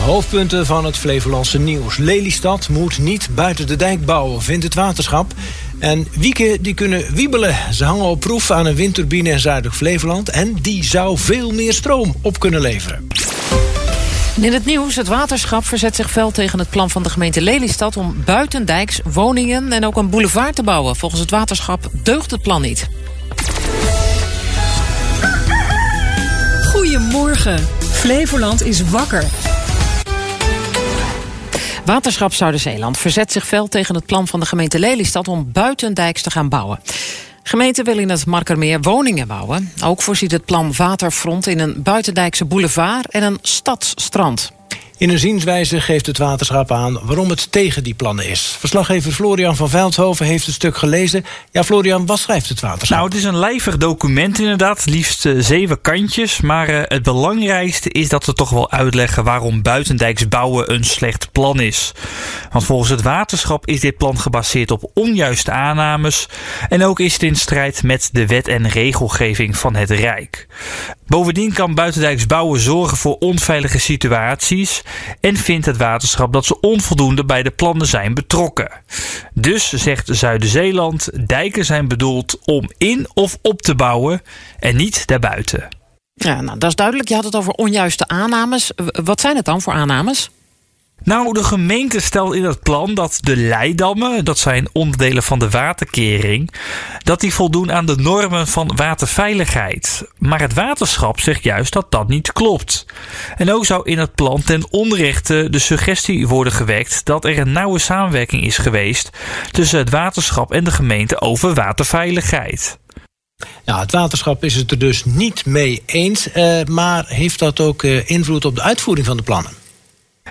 hoofdpunten van het Flevolandse nieuws. Lelystad moet niet buiten de dijk bouwen, vindt het waterschap. En wieken die kunnen wiebelen. Ze hangen op proef aan een windturbine in zuidelijk Flevoland... en die zou veel meer stroom op kunnen leveren. In het nieuws, het waterschap verzet zich fel tegen het plan van de gemeente Lelystad... om buitendijks woningen en ook een boulevard te bouwen. Volgens het waterschap deugt het plan niet. Goedemorgen. Flevoland is wakker. Waterschap Zuiderzeeland verzet zich fel tegen het plan van de gemeente Lelystad... om buitendijks te gaan bouwen. Gemeente wil in het Markermeer woningen bouwen. Ook voorziet het plan Waterfront in een buitendijkse boulevard en een stadsstrand. In een zienswijze geeft het waterschap aan waarom het tegen die plannen is. Verslaggever Florian van Veldhoven heeft het stuk gelezen. Ja, Florian, wat schrijft het waterschap? Nou, het is een lijvig document inderdaad, liefst uh, zeven kantjes. Maar uh, het belangrijkste is dat ze toch wel uitleggen waarom buitendijks bouwen een slecht plan is. Want volgens het waterschap is dit plan gebaseerd op onjuiste aannames. En ook is het in strijd met de wet en regelgeving van het Rijk. Bovendien kan buitendijks bouwen zorgen voor onveilige situaties en vindt het waterschap dat ze onvoldoende bij de plannen zijn betrokken. Dus zegt Zuider-Zeeland, dijken zijn bedoeld om in of op te bouwen en niet daarbuiten. Ja, nou, dat is duidelijk. Je had het over onjuiste aannames. Wat zijn het dan voor aannames? Nou, de gemeente stelt in het plan dat de leidammen, dat zijn onderdelen van de waterkering, dat die voldoen aan de normen van waterveiligheid. Maar het waterschap zegt juist dat dat niet klopt. En ook zou in het plan ten onrechte de suggestie worden gewekt dat er een nauwe samenwerking is geweest tussen het waterschap en de gemeente over waterveiligheid. Ja, het waterschap is het er dus niet mee eens, uh, maar heeft dat ook uh, invloed op de uitvoering van de plannen?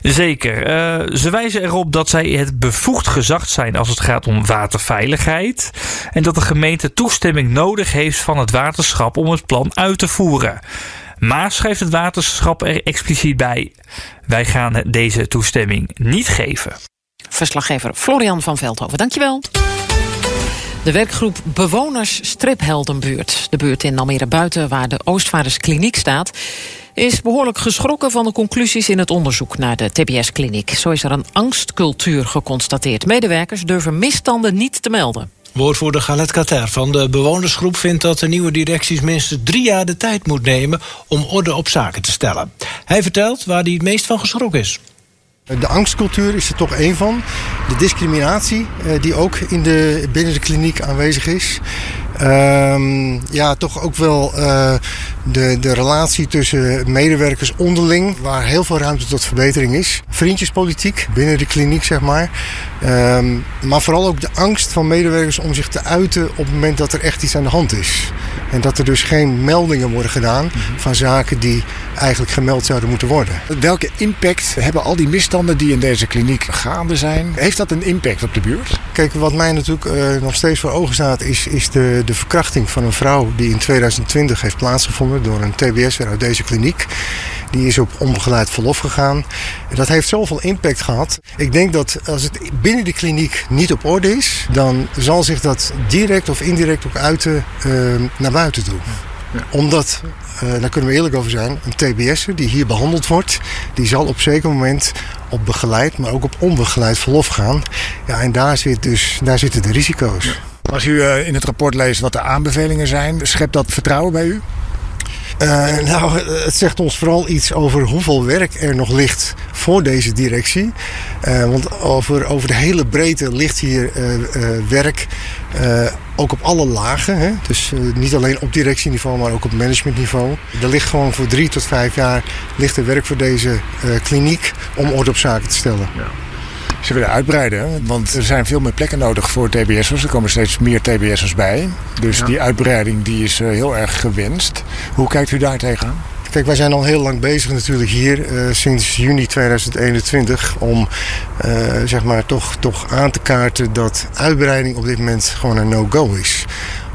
Zeker. Uh, ze wijzen erop dat zij het bevoegd gezag zijn als het gaat om waterveiligheid. En dat de gemeente toestemming nodig heeft van het waterschap om het plan uit te voeren. Maar schrijft het waterschap er expliciet bij: wij gaan deze toestemming niet geven. Verslaggever Florian van Veldhoven, dankjewel. De werkgroep Bewoners Stripheldenbuurt, de buurt in Almere Buiten waar de Oostvaarderskliniek staat, is behoorlijk geschrokken van de conclusies in het onderzoek naar de TBS-kliniek. Zo is er een angstcultuur geconstateerd. Medewerkers durven misstanden niet te melden. Woordvoerder Galet Kater van de bewonersgroep vindt dat de nieuwe directies minstens drie jaar de tijd moet nemen om orde op zaken te stellen. Hij vertelt waar hij het meest van geschrokken is. De angstcultuur is er toch één van. De discriminatie die ook in de, binnen de kliniek aanwezig is. Um, ja, toch ook wel uh, de, de relatie tussen medewerkers onderling, waar heel veel ruimte tot verbetering is. Vriendjespolitiek binnen de kliniek, zeg maar. Um, maar vooral ook de angst van medewerkers om zich te uiten op het moment dat er echt iets aan de hand is. En dat er dus geen meldingen worden gedaan mm -hmm. van zaken die eigenlijk gemeld zouden moeten worden. Welke impact hebben al die misstanden die in deze kliniek gaande zijn? Heeft dat een impact op de buurt? Kijk, wat mij natuurlijk uh, nog steeds voor ogen staat, is, is de, de verkrachting van een vrouw die in 2020 heeft plaatsgevonden door een TBS'er uit deze kliniek. Die is op onbegeleid verlof gegaan. Dat heeft zoveel impact gehad. Ik denk dat als het binnen de kliniek niet op orde is, dan zal zich dat direct of indirect ook uiten uh, naar buiten toe. Ja. Omdat, uh, daar kunnen we eerlijk over zijn, een TBS'er die hier behandeld wordt, die zal op zeker moment op begeleid, maar ook op onbegeleid verlof gaan. Ja, en daar, zit dus, daar zitten de risico's. Ja. Als u uh, in het rapport leest wat de aanbevelingen zijn, schept dat vertrouwen bij u? Uh, nou, het zegt ons vooral iets over hoeveel werk er nog ligt voor deze directie. Uh, want over, over de hele breedte ligt hier uh, werk, ook op alle lagen. Hè? Dus niet alleen op directieniveau, maar ook op managementniveau. Er ligt gewoon voor drie tot vijf jaar ligt er werk voor deze kliniek om orde op zaken te stellen. Ja. Ze willen uitbreiden, want er zijn veel meer plekken nodig voor TBS'ers. Er komen steeds meer TBS'ers bij. Dus ja. die uitbreiding die is heel erg gewenst. Hoe kijkt u daar tegenaan? Kijk, wij zijn al heel lang bezig natuurlijk hier, uh, sinds juni 2021, om uh, zeg maar toch, toch aan te kaarten dat uitbreiding op dit moment gewoon een no-go is.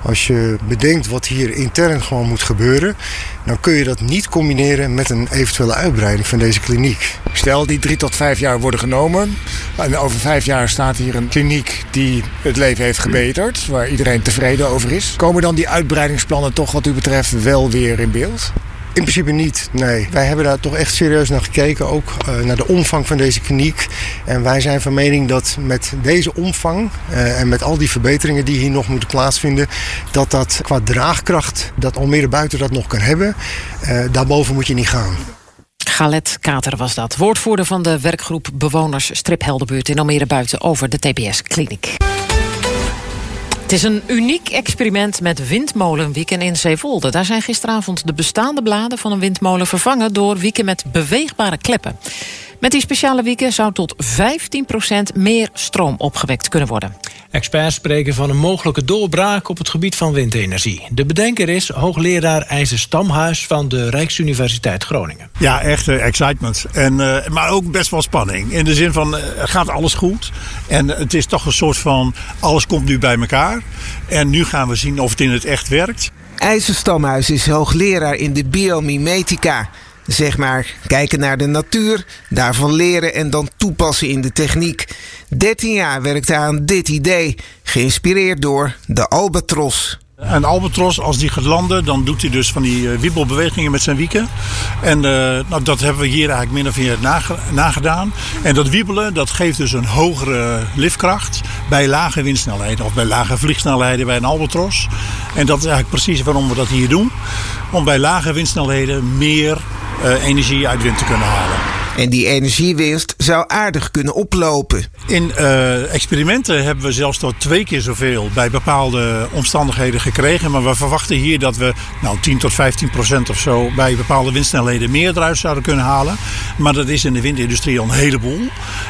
Als je bedenkt wat hier intern gewoon moet gebeuren, dan kun je dat niet combineren met een eventuele uitbreiding van deze kliniek. Stel die drie tot vijf jaar worden genomen. En over vijf jaar staat hier een kliniek die het leven heeft gebeterd, waar iedereen tevreden over is. Komen dan die uitbreidingsplannen toch wat u betreft wel weer in beeld? In principe niet, nee. Wij hebben daar toch echt serieus naar gekeken, ook uh, naar de omvang van deze kliniek. En wij zijn van mening dat met deze omvang uh, en met al die verbeteringen die hier nog moeten plaatsvinden, dat dat qua draagkracht, dat Almere buiten dat nog kan hebben, uh, daarboven moet je niet gaan. Galet Kater was dat, woordvoerder van de werkgroep Bewoners Stripheldenbuurt in Almere Buiten over de TBS-kliniek. Het is een uniek experiment met windmolenwieken in Zeewolde. Daar zijn gisteravond de bestaande bladen van een windmolen vervangen... door wieken met beweegbare kleppen. Met die speciale wieken zou tot 15% meer stroom opgewekt kunnen worden. Experts spreken van een mogelijke doorbraak op het gebied van windenergie. De bedenker is hoogleraar IJzer Stamhuis van de Rijksuniversiteit Groningen. Ja, echt uh, excitement. En, uh, maar ook best wel spanning. In de zin van, uh, gaat alles goed? En het is toch een soort van, alles komt nu bij elkaar. En nu gaan we zien of het in het echt werkt. IJzer Stamhuis is hoogleraar in de biomimetica... Zeg maar, kijken naar de natuur, daarvan leren en dan toepassen in de techniek. 13 jaar werkte aan dit idee, geïnspireerd door de albatros. Een albatros, als die gaat landen, dan doet hij dus van die uh, wiebelbewegingen met zijn wieken. En uh, nou, dat hebben we hier eigenlijk min of meer nage nagedaan. En dat wiebelen, dat geeft dus een hogere liftkracht bij lage windsnelheden. Of bij lage vliegsnelheden bij een albatros. En dat is eigenlijk precies waarom we dat hier doen. Om bij lage windsnelheden meer energie uit wind te kunnen halen. En die energiewinst zou aardig kunnen oplopen. In uh, experimenten hebben we zelfs tot twee keer zoveel bij bepaalde omstandigheden gekregen. Maar we verwachten hier dat we nou, 10 tot 15 procent of zo bij bepaalde windsnelheden meer eruit zouden kunnen halen. Maar dat is in de windindustrie al een heleboel.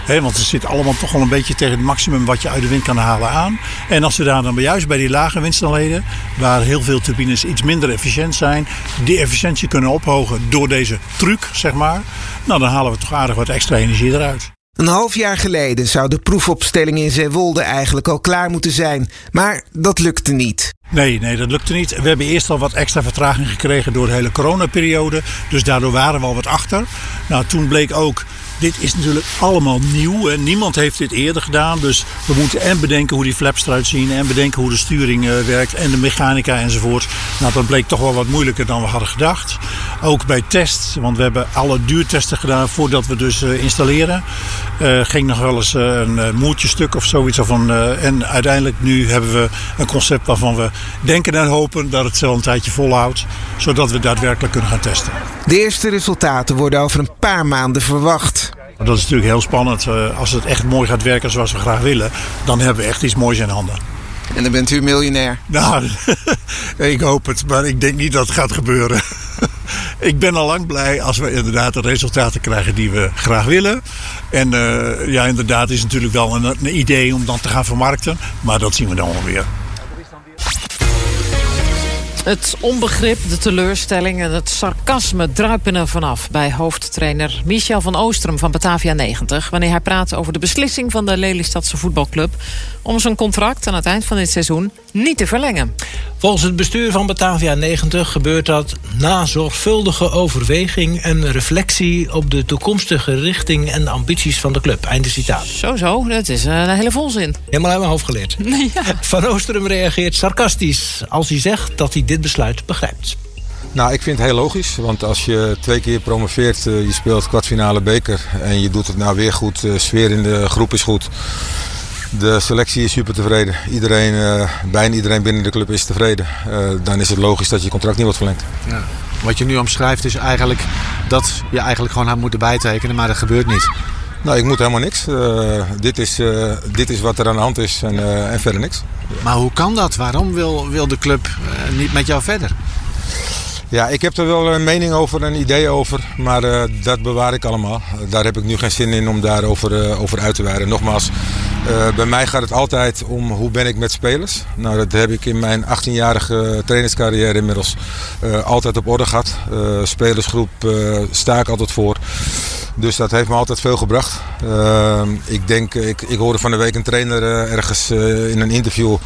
Hè, want het zit allemaal toch wel een beetje tegen het maximum wat je uit de wind kan halen aan. En als we daar dan juist bij die lage windsnelheden, waar heel veel turbines iets minder efficiënt zijn, die efficiëntie kunnen ophogen door deze truc, zeg maar. Nou, dan halen we toch aardig wat extra energie eruit. Een half jaar geleden zou de proefopstelling in Zeewolde eigenlijk al klaar moeten zijn. Maar dat lukte niet. Nee, nee, dat lukte niet. We hebben eerst al wat extra vertraging gekregen door de hele coronaperiode. Dus daardoor waren we al wat achter. Nou, toen bleek ook dit is natuurlijk allemaal nieuw. En niemand heeft dit eerder gedaan. Dus we moeten en bedenken hoe die flaps eruit zien. En bedenken hoe de sturing uh, werkt. En de mechanica enzovoort. Nou, dat bleek toch wel wat moeilijker dan we hadden gedacht. Ook bij tests. Want we hebben alle duurtesten gedaan voordat we dus uh, installeren. Uh, ging nog wel eens een moertjestuk of zoiets. Of een, en uiteindelijk nu hebben we een concept waarvan we denken en hopen dat het wel een tijdje volhoudt. Zodat we daadwerkelijk kunnen gaan testen. De eerste resultaten worden over een paar maanden verwacht. Dat is natuurlijk heel spannend. Als het echt mooi gaat werken zoals we graag willen, dan hebben we echt iets moois in handen. En dan bent u miljonair? Nou, ik hoop het, maar ik denk niet dat het gaat gebeuren. ik ben al lang blij als we inderdaad de resultaten krijgen die we graag willen. En uh, ja, inderdaad is natuurlijk wel een, een idee om dan te gaan vermarkten. Maar dat zien we dan wel weer. Het onbegrip, de teleurstelling en het sarcasme druipen er vanaf... bij hoofdtrainer Michel van Oostrum van Batavia 90... wanneer hij praat over de beslissing van de Lelystadse voetbalclub... om zijn contract aan het eind van dit seizoen niet te verlengen. Volgens het bestuur van Batavia 90 gebeurt dat na zorgvuldige overweging... en reflectie op de toekomstige richting en ambities van de club. Einde citaat. Zo, zo. Dat is een hele volzin. Helemaal uit mijn hoofd geleerd. Ja. Van Oostrum reageert sarcastisch als hij zegt dat hij dit besluit begrijpt. Nou, ik vind het heel logisch. Want als je twee keer promoveert, uh, je speelt kwartfinale beker... en je doet het nou weer goed, de sfeer in de groep is goed... De selectie is super tevreden. Iedereen, uh, bijna iedereen binnen de club is tevreden. Uh, dan is het logisch dat je contract niet wordt verlengd. Ja. Wat je nu omschrijft is eigenlijk dat je eigenlijk gewoon had moeten bijtekenen, maar dat gebeurt niet. Nou, ik moet helemaal niks. Uh, dit, is, dit is wat er aan de hand is en, en verder niks. Maar hoe kan dat? Waarom wil, wil de club niet met jou verder? Ja, ik heb er wel een mening over, een idee over, maar dat bewaar ik allemaal. Daar heb ik nu geen zin in om daarover over uit te wijden. Nogmaals, bij mij gaat het altijd om hoe ben ik met spelers. Nou, dat heb ik in mijn 18-jarige trainerscarrière inmiddels altijd op orde gehad. spelersgroep sta ik altijd voor. Dus dat heeft me altijd veel gebracht. Uh, ik denk, ik, ik hoorde van de week een trainer uh, ergens uh, in een interview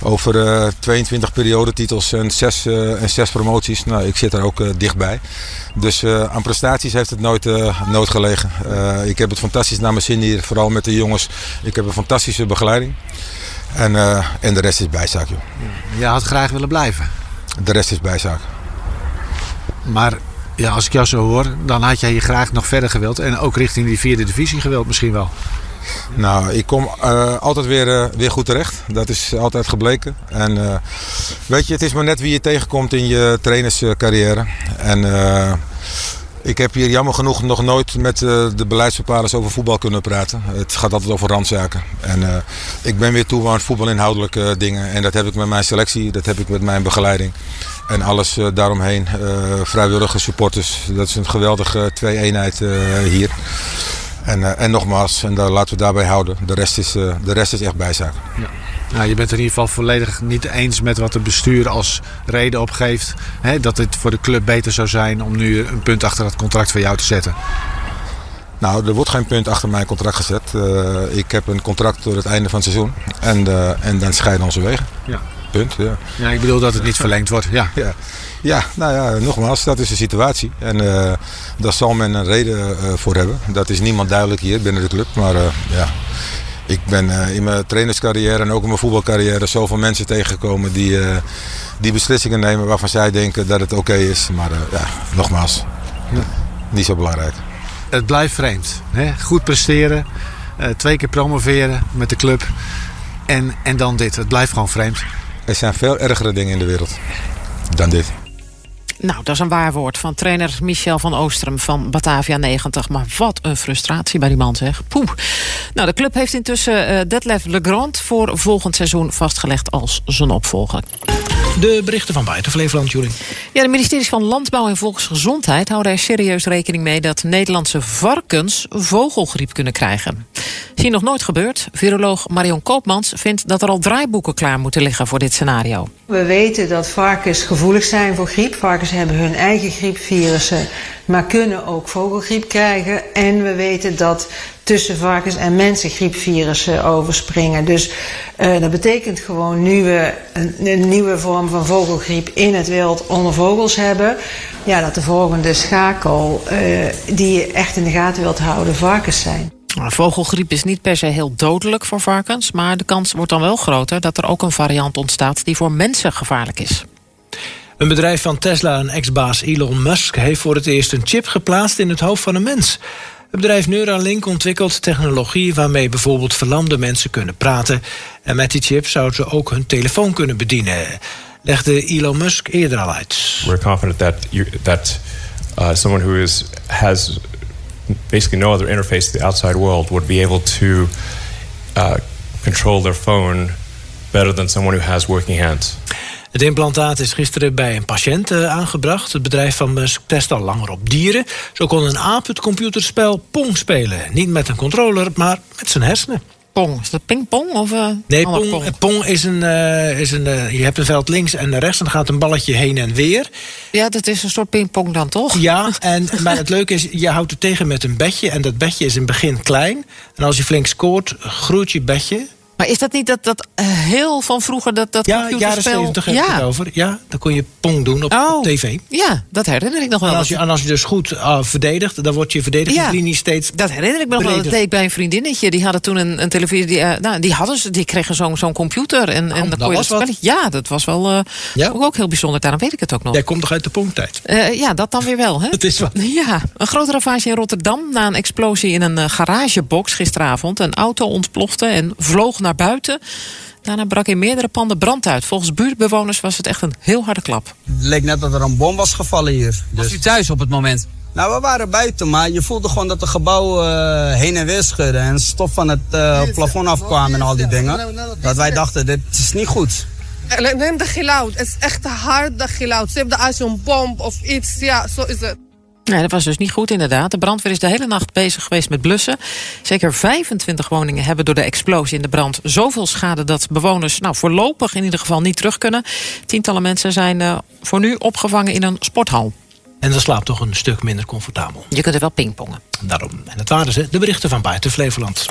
over 22 periodetitels en 6, en 6 promoties. Nou, ik zit daar ook dichtbij. Dus aan prestaties heeft het nooit, nooit gelegen. ik heb het fantastisch naar mijn zin hier, vooral met de jongens. Ik heb een fantastische begeleiding. En, en de rest is bijzaak, joh. Je had graag willen blijven? De rest is bijzaak. Maar Ja, als ik jou zo hoor, dan had jij hier graag nog verder gewild. En ook richting die vierde divisie gewild misschien wel. Nou, ik kom uh, altijd weer, uh, weer goed terecht. Dat is altijd gebleken. En uh, weet je, het is maar net wie je tegenkomt in je trainerscarrière. En ik heb hier jammer genoeg nog nooit met de beleidsbepalers over voetbal kunnen praten. Het gaat altijd over randzaken. En ik ben weer toe aan voetbalinhoudelijke dingen. En dat heb ik met mijn selectie, dat heb ik met mijn begeleiding. En alles daaromheen. vrijwillige supporters. Dat is een geweldige twee-eenheid hier. En, en nogmaals, en daar laten we daarbij houden. De rest is, de rest is echt bijzaak. Ja. Nou, je bent in ieder geval volledig niet eens met wat het bestuur als reden opgeeft. Hè, dat het voor de club beter zou zijn om nu een punt achter het contract van jou te zetten. Nou, er wordt geen punt achter mijn contract gezet. Uh, ik heb een contract tot het einde van het seizoen. En, en dan scheiden onze wegen. Ja. Punt, ja. Ja, ik bedoel dat het niet verlengd wordt. Ja. ja. Ja, nou ja, nogmaals, dat is de situatie. En uh, daar zal men een reden uh, voor hebben. Dat is niemand duidelijk hier binnen de club. Maar uh, ja, ik ben in mijn trainerscarrière en ook in mijn voetbalcarrière zoveel mensen tegengekomen die, die beslissingen nemen waarvan zij denken dat het oké okay is. Maar ja, nogmaals, ja. niet zo belangrijk. Het blijft vreemd. Hè? Goed presteren, twee keer promoveren met de club en, en dan dit. Het blijft gewoon vreemd. Er zijn veel ergere dingen in de wereld dan dit. Nou, dat is een waar woord van trainer Michel van Oostrum van Batavia 90. Maar wat een frustratie bij die man, zeg. Poeh. Nou, de club heeft intussen uh, Detlef Legrand voor volgend seizoen vastgelegd als zijn opvolger. De berichten van buiten Flevoland, Julie. Ja, de ministeries van Landbouw en Volksgezondheid houden er serieus rekening mee dat Nederlandse varkens vogelgriep kunnen krijgen. Zie nog nooit gebeurd. Viroloog Marion Koopmans vindt dat er al draaiboeken klaar moeten liggen voor dit scenario. We weten dat varkens gevoelig zijn voor griep. Varkens hebben hun eigen griepvirussen, maar kunnen ook vogelgriep krijgen. En we weten dat tussen varkens en mensen griepvirussen overspringen. Dus uh, dat betekent gewoon nu we een, een, nieuwe vorm van vogelgriep in het wild onder vogels hebben. Ja, dat de volgende schakel uh, die je echt in de gaten wilt houden varkens zijn. Vogelgriep is niet per se heel dodelijk voor varkens, maar de kans wordt dan wel groter dat er ook een variant ontstaat die voor mensen gevaarlijk is. Een bedrijf van Tesla en ex-baas Elon Musk heeft voor het eerst een chip geplaatst in het hoofd van een mens. Het bedrijf Neuralink ontwikkelt technologie waarmee bijvoorbeeld verlamde mensen kunnen praten. En met die chip zouden ze ook hun telefoon kunnen bedienen. Legde Elon Musk eerder al uit. We're confident that you, that uh, someone who is has basically no other interface to the outside world would be able to uh, control their phone better than someone who has working hands. Het implantaat is gisteren bij een patiënt uh, aangebracht. Het bedrijf van Musk test al langer op dieren. Zo kon een aap het computerspel Pong spelen. Niet met een controller, maar met zijn hersenen. Pong, is dat pingpong? Of, uh, nee, pong, pong? pong, is een. Uh, is een uh, je hebt een veld links en rechts en dan gaat een balletje heen en weer. Ja, dat is een soort pingpong dan toch? Ja, en, maar het leuke is, je houdt het tegen met een bedje. En dat bedje is in het begin klein. En als je flink scoort, groeit je bedje. Maar is dat niet dat, dat heel van vroeger dat, dat ja, jaren 70 heb ja. het over. Ja, dan kon je pong doen op, oh, op tv. Ja, dat herinner ik nog wel. En als je, en als je dus goed uh, verdedigt, dan wordt je verdedigingslinie ja, steeds Dat herinner ik me nog wel. Dat deed ik bij een vriendinnetje. Die hadden toen een, een televisie. Die, uh, nou, die, hadden ze, die kregen zo'n zo'n computer. En, nou, en dan kon je dat Ja, dat was wel uh, ja. ook heel bijzonder. Daarom weet ik het ook nog. Jij komt toch uit de pongtijd? ja, dat dan weer wel. Hè? dat is wat. Ja, een grote ravage in Rotterdam. Na een explosie in een garagebox gisteravond. Een auto ontplofte en vloog naar buiten. Daarna brak in meerdere panden brand uit. Volgens buurtbewoners was het echt een heel harde klap. Het leek net dat er een bom was gevallen hier. Was u thuis op het moment? Nou, we waren buiten, maar je voelde gewoon dat het gebouw uh, heen en weer schudde. En stof van het uh, plafond afkwam en al die dingen. Dat wij dachten, dit is niet goed. Neem de geluid. Het is echt hard de geluid. Ze hebben als een bom of iets. Ja, zo is het. Nee, dat was dus niet goed inderdaad. De brandweer is de hele nacht bezig geweest met blussen. Zeker 25 woningen hebben door de explosie in de brand zoveel schade... dat bewoners nou, voorlopig in ieder geval niet terug kunnen. Tientallen mensen zijn uh, voor nu opgevangen in een sporthal. En dat slaapt toch een stuk minder comfortabel. Je kunt er wel pingpongen. Daarom. En dat waren ze, de berichten van buiten Flevoland.